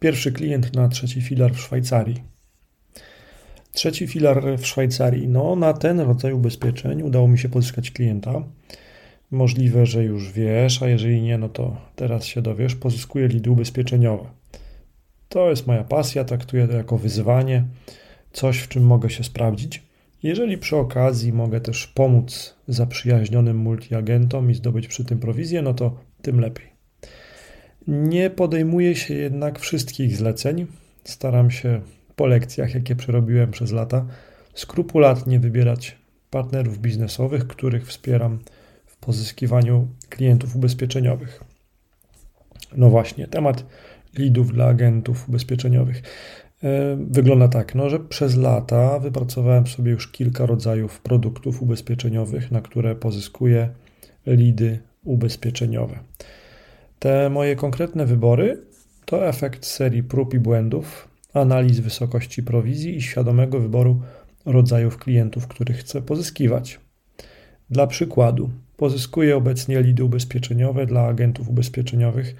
Pierwszy klient na trzeci filar w Szwajcarii. Trzeci filar w Szwajcarii. No, na ten rodzaj ubezpieczeń udało mi się pozyskać klienta. Możliwe, że już wiesz, a jeżeli nie, no to teraz się dowiesz. Pozyskuję lidy ubezpieczeniowe. To jest moja pasja, traktuję to jako wyzwanie, coś w czym mogę się sprawdzić. Jeżeli przy okazji mogę też pomóc zaprzyjaźnionym multiagentom i zdobyć przy tym prowizję, no to tym lepiej. Nie podejmuję się jednak wszystkich zleceń. Staram się po lekcjach, jakie przerobiłem przez lata, skrupulatnie wybierać partnerów biznesowych, których wspieram w pozyskiwaniu klientów ubezpieczeniowych. No właśnie, temat leadów dla agentów ubezpieczeniowych. E, wygląda tak, no, że przez lata wypracowałem sobie już kilka rodzajów produktów ubezpieczeniowych, na które pozyskuję lidy ubezpieczeniowe. Te moje konkretne wybory to efekt serii prób i błędów, analiz wysokości prowizji i świadomego wyboru rodzajów klientów, których chcę pozyskiwać. Dla przykładu, pozyskuję obecnie lidy ubezpieczeniowe dla agentów ubezpieczeniowych,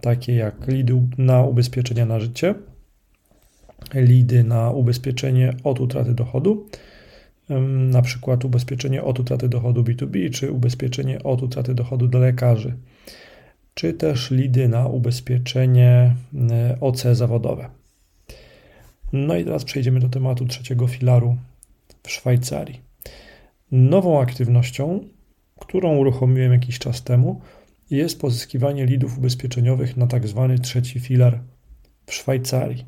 takie jak lidy na ubezpieczenia na życie, lidy na ubezpieczenie od utraty dochodu, na przykład ubezpieczenie od utraty dochodu B2B, czy ubezpieczenie od utraty dochodu dla lekarzy, czy też lidy na ubezpieczenie e, OC zawodowe. No i teraz przejdziemy do tematu trzeciego filaru w Szwajcarii. Nową aktywnością, którą uruchomiłem jakiś czas temu, jest pozyskiwanie lidów ubezpieczeniowych na tak zwany trzeci filar w Szwajcarii.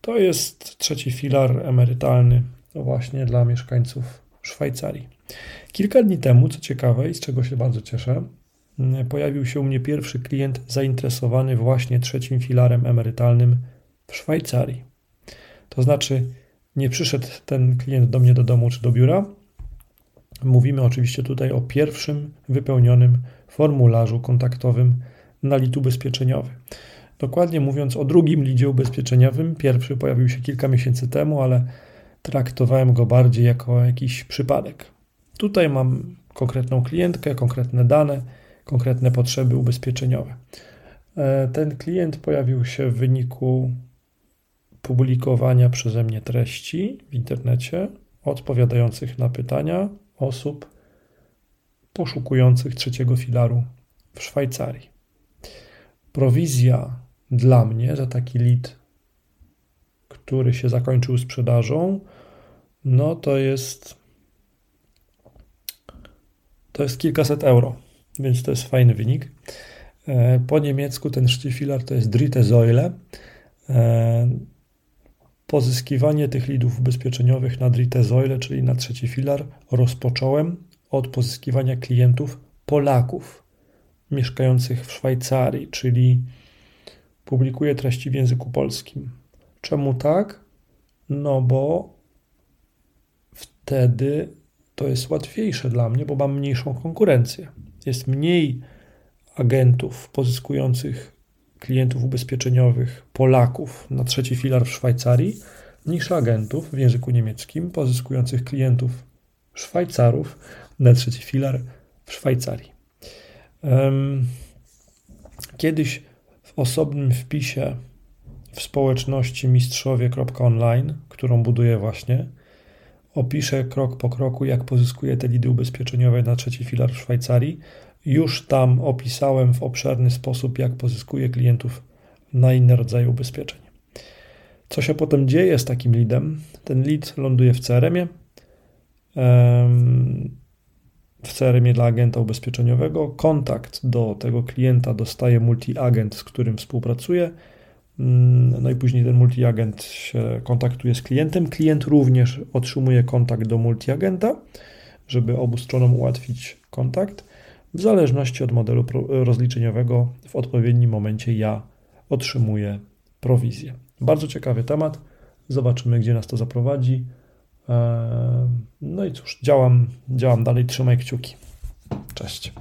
To jest trzeci filar emerytalny właśnie dla mieszkańców Szwajcarii. Kilka dni temu, co ciekawe i z czego się bardzo cieszę, pojawił się u mnie pierwszy klient zainteresowany właśnie trzecim filarem emerytalnym w Szwajcarii. To znaczy, nie przyszedł ten klient do mnie do domu czy do biura. Mówimy oczywiście tutaj o pierwszym wypełnionym formularzu kontaktowym na lit ubezpieczeniowy. Dokładnie mówiąc o drugim lidzie ubezpieczeniowym, pierwszy pojawił się kilka miesięcy temu, ale traktowałem go bardziej jako jakiś przypadek. Tutaj mam konkretną klientkę, konkretne dane, konkretne potrzeby ubezpieczeniowe. E, ten klient pojawił się w wyniku publikowania przeze mnie treści w internecie odpowiadających na pytania osób poszukujących trzeciego filaru w Szwajcarii. Prowizja dla mnie za taki lead, który się zakończył sprzedażą, no to jest to jest kilkaset euro, więc to jest fajny wynik. E, po niemiecku ten filar to jest Dritte Säule. E, pozyskiwanie tych lidów ubezpieczeniowych na Dritte Säule, czyli na trzeci filar, rozpocząłem od pozyskiwania klientów Polaków mieszkających w Szwajcarii, czyli publikuję treści w języku polskim. Czemu tak? No bo wtedy to jest łatwiejsze dla mnie, bo mam mniejszą konkurencję. Jest mniej agentów pozyskujących klientów ubezpieczeniowych Polaków na trzeci filar w Szwajcarii niż agentów w języku niemieckim pozyskujących klientów Szwajcarów na trzeci filar w Szwajcarii. Kiedyś w osobnym wpisie w społeczności mistrzowie.online, którą buduję właśnie, opiszę krok po kroku, jak pozyskuję te lidy ubezpieczeniowe na trzeci filar w Szwajcarii. Już tam opisałem w obszerny sposób, jak pozyskuję klientów na inne rodzaje ubezpieczeń. Co się potem dzieje z takim leadem? Ten lead ląduje w CRM-ie w CRM dla agenta ubezpieczeniowego. Kontakt do tego klienta dostaje multi-agent, z którym współpracuje. Mm, no i później ten multi-agent się kontaktuje z klientem. Klient również otrzymuje kontakt do multi-agenta, żeby obu stronom ułatwić kontakt. W zależności od modelu rozliczeniowego, w odpowiednim momencie ja otrzymuję prowizję. Bardzo ciekawy temat. Zobaczymy, gdzie nas to zaprowadzi. Eee, no i cóż, działam, działam dalej, trzymaj kciuki. Cześć.